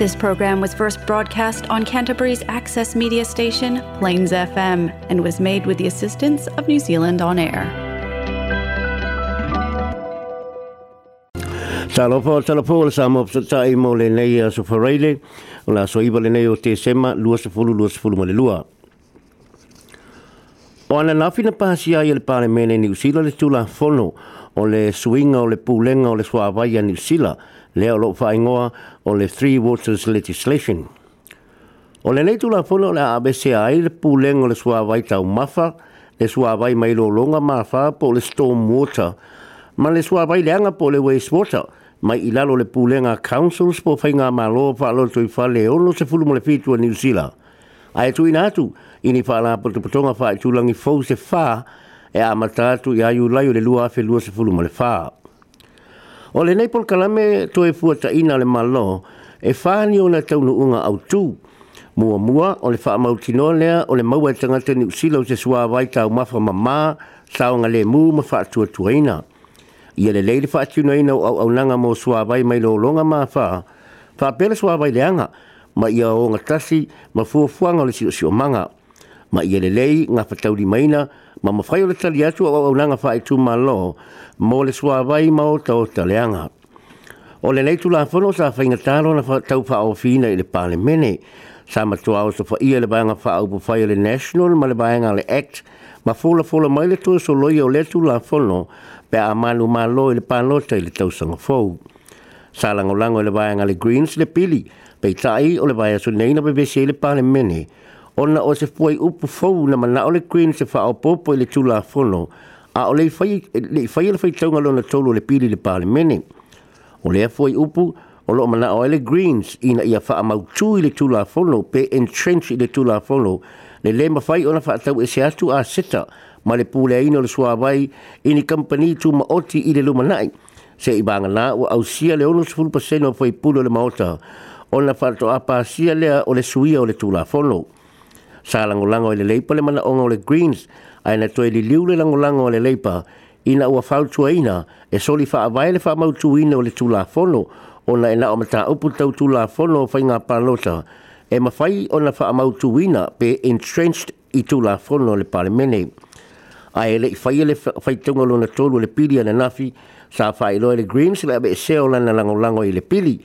This program was first broadcast on Canterbury's access media station, Plains FM, and was made with the assistance of New Zealand On Air. Talopo talopo le sama psa tai mo le nei aso fareile, ona so iba le nei o te sema 2020 2020 ma le lua. O ana lafi na pāsia i le pāre mene ni usila le tula fono o le suinga o le pūlenga o le swāwaia ni usila le o whaingoa o le Three Waters Legislation. O le nei tula fono o le ABCA i le pūlenga o le swāwaia tau mafa, le swāwaia mai lo longa mafa po le storm water, ma le swāwaia leanga po le waste water, mai ilalo le pulenga councils po whainga malo pa alo tui whale se fulumo le fitua ni usila. Ai e tuina atu i ni whaala po te potonga wha i tūlangi fau se fa e a matatu i ayu lai o le lua afe lua se fulu ma le fa O le neipol kalame to e fua ina le malo e whā ni o na taunu unga au tū. Mua mua o le wha mautinoa lea o le maua e tangata ni usila se sua wai tau mafa mama mā saonga le mū ma wha atua tuaina. Ia le leile wha atuna ina au, au nanga mō sua wai mai lo longa mā wha. Wha pele sua wai leanga. Wha ma ia o nga tasi ma fuafuanga le sio sio manga. Ma ia lelei nga fatauri maina ma mawhai o le tali atu au au nanga whae tu ma lo mo le sua vai ma o tau taleanga. O le leitu la whono sa whainga tālo na tau wha o fina i le pāle mene. Sa matua o sa whaia le bāinga wha au pufai le National ma le bāinga le Act ma fola fola mai le tua so loia o leitu la whono pe a manu ma lo i le pālota i le tau sanga fau. Sa lango lango i le bāinga le Greens le pili pei tai o le vai aso nei na pe vese le pale mene. Ona o se fuai upu fau na mana o le queen se faa o popo i le tula fono. A o le fai le fai taunga lona tolu le pili le pale mene. O le fuai upu o lo mana o le greens ina ia faa mautu i le tula fono pe entrench i le tula fono. Le le mawhai ona faa tau e se atu a seta ma le pule aina o le suawai i ni company tu maoti i le lumanai. Se i banga na o ausia le ono sefulu paseno fai pulo le maota. Se i banga na o ausia le ono sefulu paseno fai pulo le maota ona falto apa sia lea o le suia o le tula folo sa lango lango le leipa le mana onga o le greens ai na toi li liu le lango lango le leipa ina ua falto ina e soli fa avai le fa mautu ina o le tula folo ona ena o mata upu tau tula folo fa inga palota e mafai ona fa mautu ina pe entrenched i tula folo le parlamene a ele fai ele fai tonga lona tolu le pili ana nafi sa fai loa le greens le abe e seo lana lango lango i le pili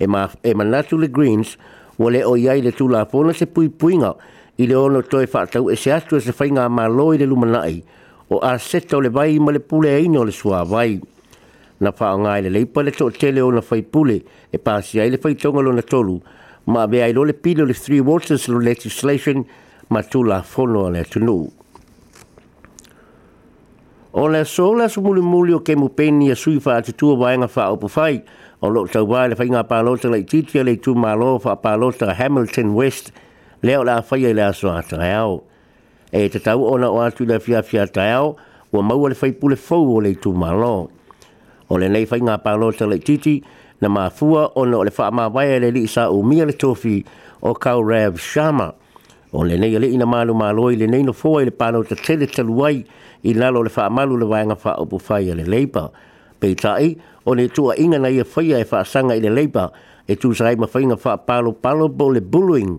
e, ma, e manatu le Greens wale o yai le tūlapona se pui puinga i le ono toi whaatau e se atu e se whainga loi le lumanai o a seto le vai ma le pule eino le sua vai. Na wha ngai le leipa le te tele o na whai pule e pāsi ai le whai tonga na tolu ma be ai lo le pilo le Three Waters lo legislation ma tula fono le tunu. O le sola sumuli muli o ke mupeni a sui wha atutua wainga wha opu whai, o lo tau wai le whainga pālota lai titia le tū mālo wha pālota Hamilton West leo la whaia i e le aswa tai E te tau ona o atu le fia fia tai au ua maua le whai pule fau o le tū mālo. O le nei fainga whainga pālota lai titi na mafua ona o le wha amawai e le li sa umia le tofi o kau rev shama O le nei le ina malu mālo i le nei no fua pa le pālota tele wai i lalo le wha amalu le wainga wha upu whai e le leipa peitai o ne tua inga na ia e whaia e whaasanga i le leipa e tu sarai ma whainga wha palo palo bo le bullying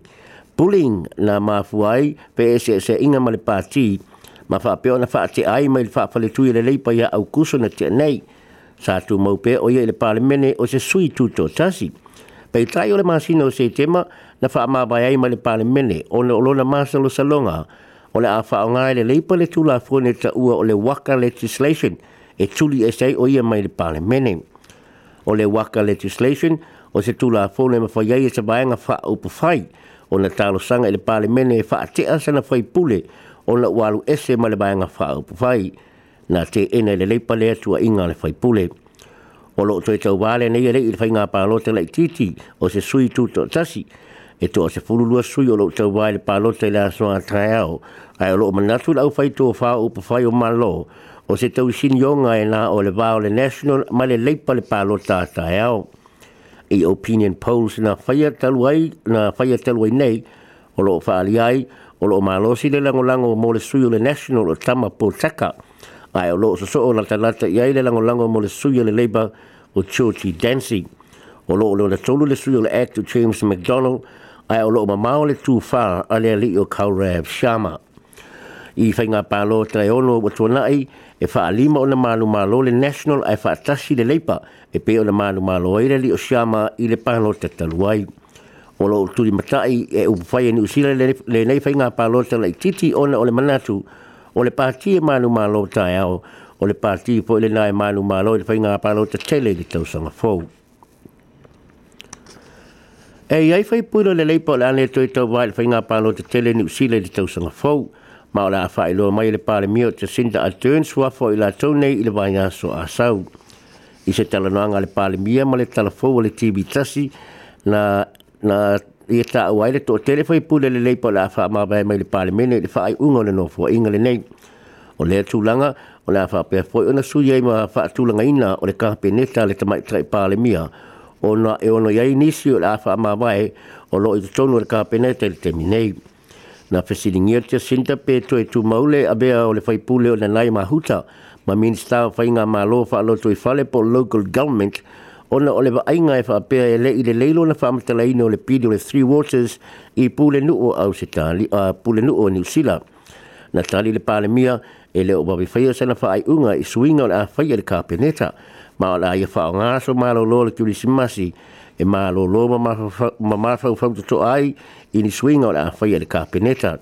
bullying na mafuai pe e se se inga ma le pāti ma wha peo na wha te ai mai le wha le tui le leipa ia au kuso na te nei sa tu mau pe o ia i le pāle mene o se sui tuto tasi peitai o le masina o se tema na wha ma bai ai mai le pāle mene o le olona masalo salonga o le a wha o ngai le leipa le tula fone ta ua o le waka legislation e tuli e sei o ia mai le mene o le waka legislation o se tula fo le mawhai ai e se vaenga fa upu fai o na sanga e le mene e wha atea sana fai pule o na walu ese ma le vaenga fa upu fai na te ena le leipa le atua inga le fai pule o lo e tau wale nei e le i whai ngā pālota lai titi o se sui tūto tasi e to se fulu lua sui o lo tau wale pālota i la soa tae au ai o lo manatu lau fai tō fa upu fai o malo o se tau sin yonga e na o le vā o le national ma le leipa le pālo tātā e au. I opinion polls na whaia taluai, na whaia taluai nei o lo o whaali ai o lo o mālosi le lango lango mō le sui o le national o tama pōtaka ai o lo o soso o lata lata i ai le lango lango mō le sui o le leipa o Chochi Dancy o lo o le tolu le sui o le act o James McDonald ai o lo o mamau le tūwha a le ali o Kaurav Sharma. Sharma i fai ngā pālo trai ono o tōna ai e wha alima o na mālu mālo le national ai wha tasi le leipa e pe o na mālu mālo ai o siama i le pālo te taluai. O lo turi matai e upu fai e ni usila le nei fai ngā pālo trai like, titi ona o le manatu o le pāti e mālu mālo trai ao o le pāti po le nai mālu mālo le fai ngā pālo te tele le tausanga fōu. E iai fai pūra le leipa o le ane toi tau vai le fai pālo te tele ni usila le tausanga fōu ma ola fa ilo mai le pale mio te sinda a turn swa fo ila tone i le vanga so a sau i se tala noanga le pale mia ma le tala fo le tv tasi na na i e ta wai le to telefo i pule le le pa la fa ma mai le pale mene le fa ai ungo le no fo inga le nei o le tu langa o le fa pe fo ona su ye ma fa tu langa ina o le ka pe neta le tama tra pale mia ona e ona ye inisio le fa ma vai o lo i tonu le ka pe neta le te minei na fesilingia te sinta pe to e tu maule a bea o le faipule o le nai mahuta ma minsta fai ngā malo fa alo tui fale po local government ona o le vaainga e whaapea e le i le leilo na whaamatala ino le pili o le Three Waters i pule nuo au se tali, a pule nuo New Zealand. Na tali le pālemia e le o wabi whaia sana whaai unga i suinga o le a whaia le kāpeneta ma o le fa whaonga so malo lo le kiuri simasi e ma lo lo ma ma fa fa to ai in swing ona fa ye ka peneta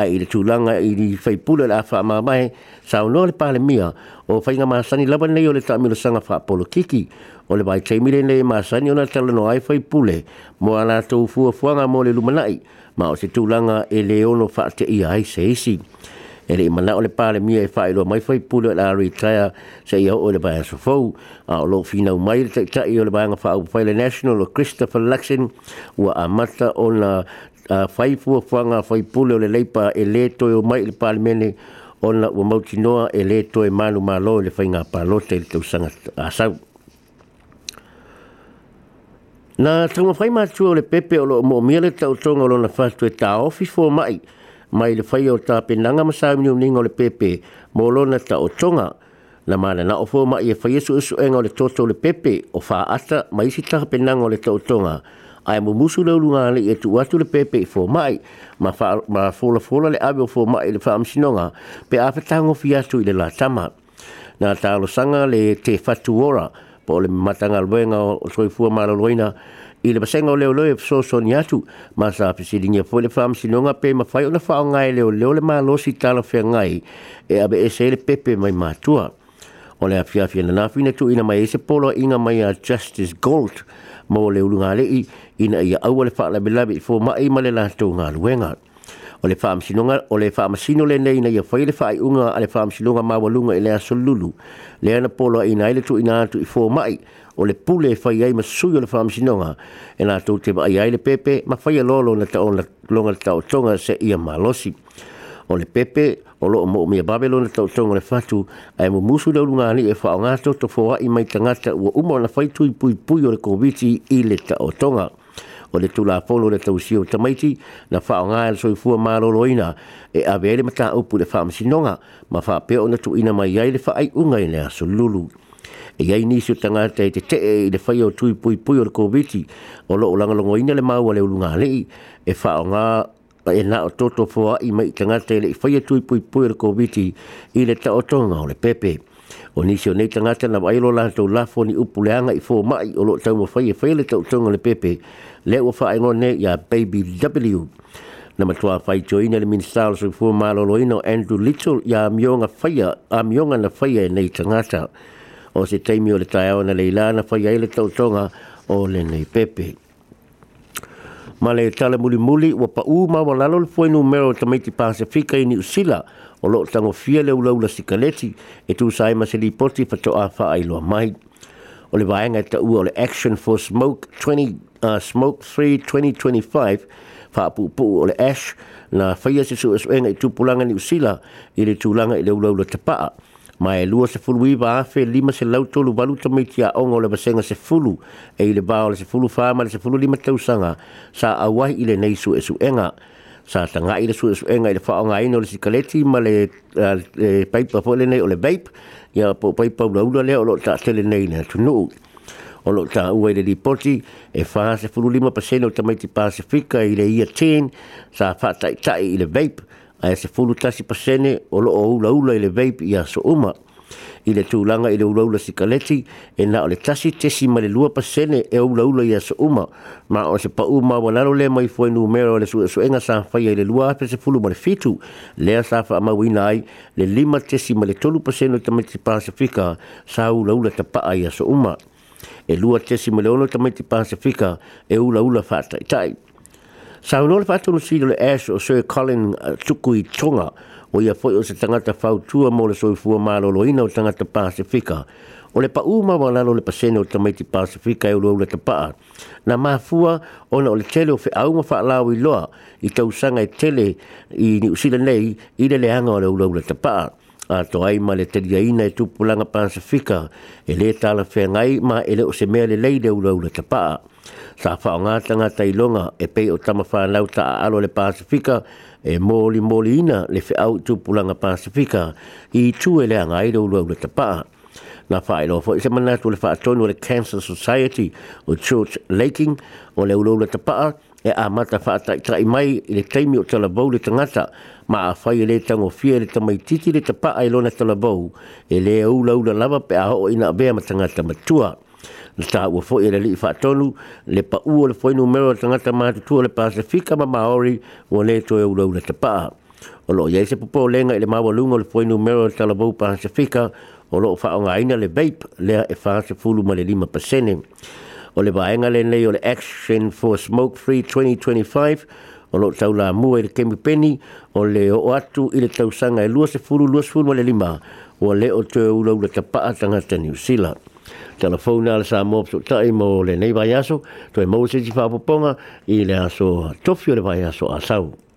ai ile tu langa i ni fai pula la fa ma mai sa o lo le pale mia o fai nga masani la ban le ta mi lo sanga fa polo kiki o le vai chei mi le nei masani ona te no ai fai pule mo ala to fu fu mo le lumanai ma o se tu e le ono fa te ia ai se isi ele le mana o pale mie e fai lo mai fai pulo la retire se ia o le baia so fo a lo fina mai te tata i o le baia fa fai le national o Christopher Luxon wa a ona o fai fu fanga fai pulo le leipa e to o mai le pale mene o na o mauti noa e to e manu malo le fai nga pa lo te tau sanga a sau Nā tāngu whaimātua o le pepe o lo mō mīale tau tōnga o lo na whātua e tā ofi fō mai mai le whai o tā penanga ma sāmi ni o le pepe mō lona ta o tonga na mana na ofo ma ia e whai esu esu enga le toto le pepe o wha ata ma isi taha penanga o le ta o tonga ai mo musu le ulunga le e atu le pepe i mai ma, fa, ma fola fola le abe o fō mai le wha amsinonga pe awhetango fi atu i le la tama na ta tālo sanga le te fatu ora po le matanga luenga o soifua mara luena i le pasenga o leo leo so so ni atu ma sa pisilingia po le fam nonga pe ma fai ona fao ngai leo leo le malo si tala fe ngai e abe e se pepe mai matua o le afia fia na nafina tu ina mai e se polo inga mai a justice gold ma o le ulunga le i ina ia au le faa labe labe i fo mai e ma le latou ngā luenga o le faamasinoga o le faamasino lenei na ia fai le faaiʻuga a le ma walunga i e le asolulu lea na ina ai tu ina atu i fomaʻi o le pule e fai ai ma sui o le whaamisinonga e nga tō te mai ai le pepe ma fai a lolo na tao na longa le tao tonga se ia ma losi. O le pepe o loo mo mea babelo na tao tonga le fatu a e mu musu le urunga ni e whao ngato to fo i mai tangata ua umo na fai tui pui pui o le koviti i le tao tonga. O le tula polo le tau sio tamaiti na whao ngā e soi fua mā loloina e a vele mata upu le whaamisinonga ma whapeo na tuina mai ai le whaai unga i le asolulu. lulu e ai ni su tanga te te te e le fai o tui pui pui o le COVID-19 o lo ulanga longo ina le maua le ulunga lei e wha o ngā e nā o toto fua i mai tanga te le fai o tui pui pui o le COVID-19 i le ta o tonga o le pepe o nisi o nei tanga te na wai lo la tau lafo ni upu le anga i fō mai o lo tau mo fai e fai le ta o tonga le pepe le o wha aingo ne ya Baby W na matua fai joina le minstal so fua malo loino Andrew Little ya amionga fai a amionga na fai e nei tangata. Andrew o se teimi o le taiao na leila na fai ai le tautonga o le nei pepe. Ma le tala muli muli wa pa u ma wa lalo le fwoi numero o tamaiti pasifika i ni usila o lo tango fia le ulaula sikaleti e tu sae ma se li poti fa to afa ai loa mai. O le vaenga e ta u o le Action for Smoke 20, uh, Smoke Free 2025 fa apu pu o le ash na faia se su esuenga tu pulanga ni usila ile le tulanga i le ulaula tapaa ma e lua se fulu iwa afe lima se lau tolu walu to mei tia ongo le basenga se fulu e ile bao le se fulu fama le se fulu lima tausanga sa awahi ile nei su e su enga sa tanga ile su e su enga ile faonga ino le sikaleti ma le paipa po le nei o le vape ia po paipa ula ula le o lo ta tele nei na tunu o lo ta ua ile lipoti e faa se fulu lima pasene o tamaiti pasifika ile ia 10 sa faa tai tai ile vape ae se fulu tasi pasene o loo ulaula i le veip ia so uma i le tulaga i le ulaula sikaleti e na o le tasi tesi ma le lua pasene e ulaula ia so uma ma o se paʻu maualalo le mai foi numera o le suʻesuʻega sa faia i le lua afe sefulu ma le fitu lea sa faamauina ai le lima tesi ma le tolu pasene o tamaiti pasifika sa ulaula tapaa ia so uma e lua tesi ma le ono tamaiti pasifika e ulaula faataʻitaʻi ula Sa so, unole patu no le ash o so Colin uh, tuku i tonga o ia foi o se tangata fau mo le soi fua ma lo ina o tangata Pasifika. O le pa uma wa lalo le pasene o tamaiti Pasifika e ulo le tapaa. Na ma fua o na o le tele o fe auma fa alau i loa i tausanga e tele i ni usila nei i le leanga o le ulo le tapaa a to ai ma le teria ina e tupulanga pasifika e le tala whengai ma e le o se mea le leide ula ula te paa. Sa wha o ngātanga tai longa e pei o tama whanau ta alo le pasifika e mōli mōli ina le whiau tupulanga pasifika i tu e le anga i le ula ula te paa. Nga whae loa fo i se manatu le wha atonu le Cancer Society o church Laking o le ula ula te e a mata fa ta tra i mai le taimi o tala bau le tangata ma a fai e le tango fia le tamai titi le tapa ai lona tala bau e le au laula lava pe a hoa ina bea ma tangata matua na ta ua fo e le li fa tonu le pa ua le foinu mero le tangata ma tutua le pasifika ma maori o le to e au laula tapa o lo iai se popo lenga i le mawa lunga le foinu mero le tala bau pasifika o lo fa o ngaina le vape le e fa se fulu ma le lima pasene o le vaenga le nei o le Action for Smoke Free 2025 o lo tau la mua i le kemipeni o le o atu i le tausanga e lua se furu lua se furu le lima o le o te ula ula ta paa tanga te New Zealand. Telefona le sa mop so tai mo le nei vai aso, toi mou se ti whapoponga i le aso tofio le vai aso asau.